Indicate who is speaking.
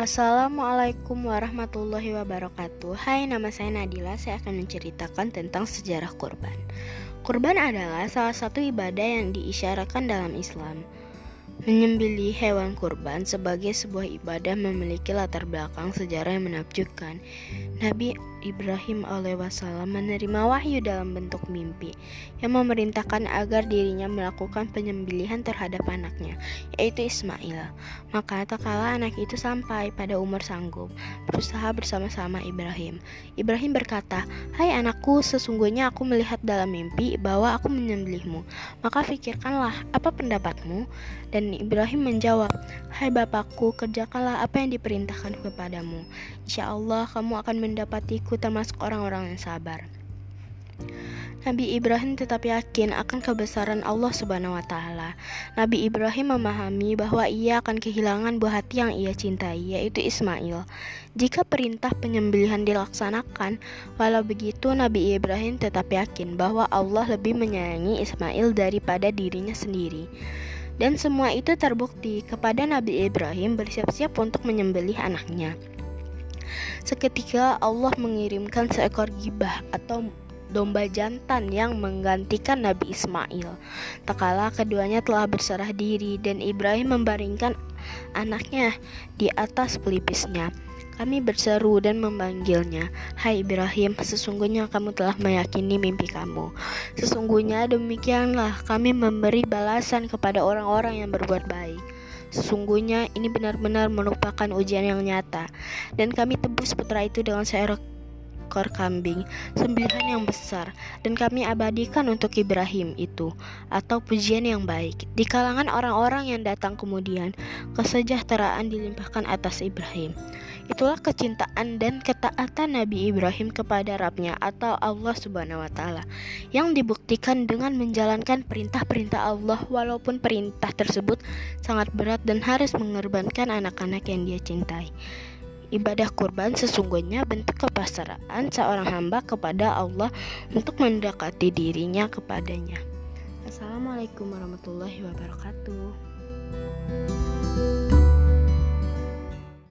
Speaker 1: Assalamualaikum warahmatullahi wabarakatuh. Hai nama saya Nadila. Saya akan menceritakan tentang sejarah kurban. Kurban adalah salah satu ibadah yang diisyaratkan dalam Islam Menyembelih hewan kurban sebagai sebuah ibadah memiliki latar belakang sejarah yang menakjubkan. Nabi Ibrahim alaihissalam menerima wahyu dalam bentuk mimpi yang memerintahkan agar dirinya melakukan penyembelihan terhadap anaknya, yaitu Ismail. Maka tak kala anak itu sampai pada umur sanggup, berusaha bersama-sama Ibrahim. Ibrahim berkata, "Hai anakku, sesungguhnya aku melihat dalam mimpi bahwa aku menyembelihmu. Maka pikirkanlah apa pendapatmu?" Dan Ibrahim menjawab, Hai Bapakku, kerjakanlah apa yang diperintahkan kepadamu. Insya Allah kamu akan mendapatiku termasuk orang-orang yang sabar. Nabi Ibrahim tetap yakin akan kebesaran Allah Subhanahu wa taala. Nabi Ibrahim memahami bahwa ia akan kehilangan buah hati yang ia cintai, yaitu Ismail. Jika perintah penyembelihan dilaksanakan, walau begitu Nabi Ibrahim tetap yakin bahwa Allah lebih menyayangi Ismail daripada dirinya sendiri. Dan semua itu terbukti kepada Nabi Ibrahim bersiap-siap untuk menyembelih anaknya. Seketika Allah mengirimkan seekor gibah atau domba jantan yang menggantikan Nabi Ismail. Tak kala keduanya telah berserah diri dan Ibrahim membaringkan anaknya di atas pelipisnya. Kami berseru dan memanggilnya, "Hai Ibrahim, sesungguhnya kamu telah meyakini mimpi kamu. Sesungguhnya demikianlah kami memberi balasan kepada orang-orang yang berbuat baik." Sesungguhnya ini benar-benar merupakan ujian yang nyata, dan kami tebus putra itu dengan seekor ekor kambing, sembilan yang besar, dan kami abadikan untuk Ibrahim itu, atau pujian yang baik. Di kalangan orang-orang yang datang kemudian, kesejahteraan dilimpahkan atas Ibrahim. Itulah kecintaan dan ketaatan Nabi Ibrahim kepada Rabbnya atau Allah Subhanahu wa taala yang dibuktikan dengan menjalankan perintah-perintah Allah walaupun perintah tersebut sangat berat dan harus mengorbankan anak-anak yang dia cintai. Ibadah kurban sesungguhnya bentuk kepasrahan seorang hamba kepada Allah untuk mendekati dirinya kepadanya. Assalamualaikum warahmatullahi wabarakatuh.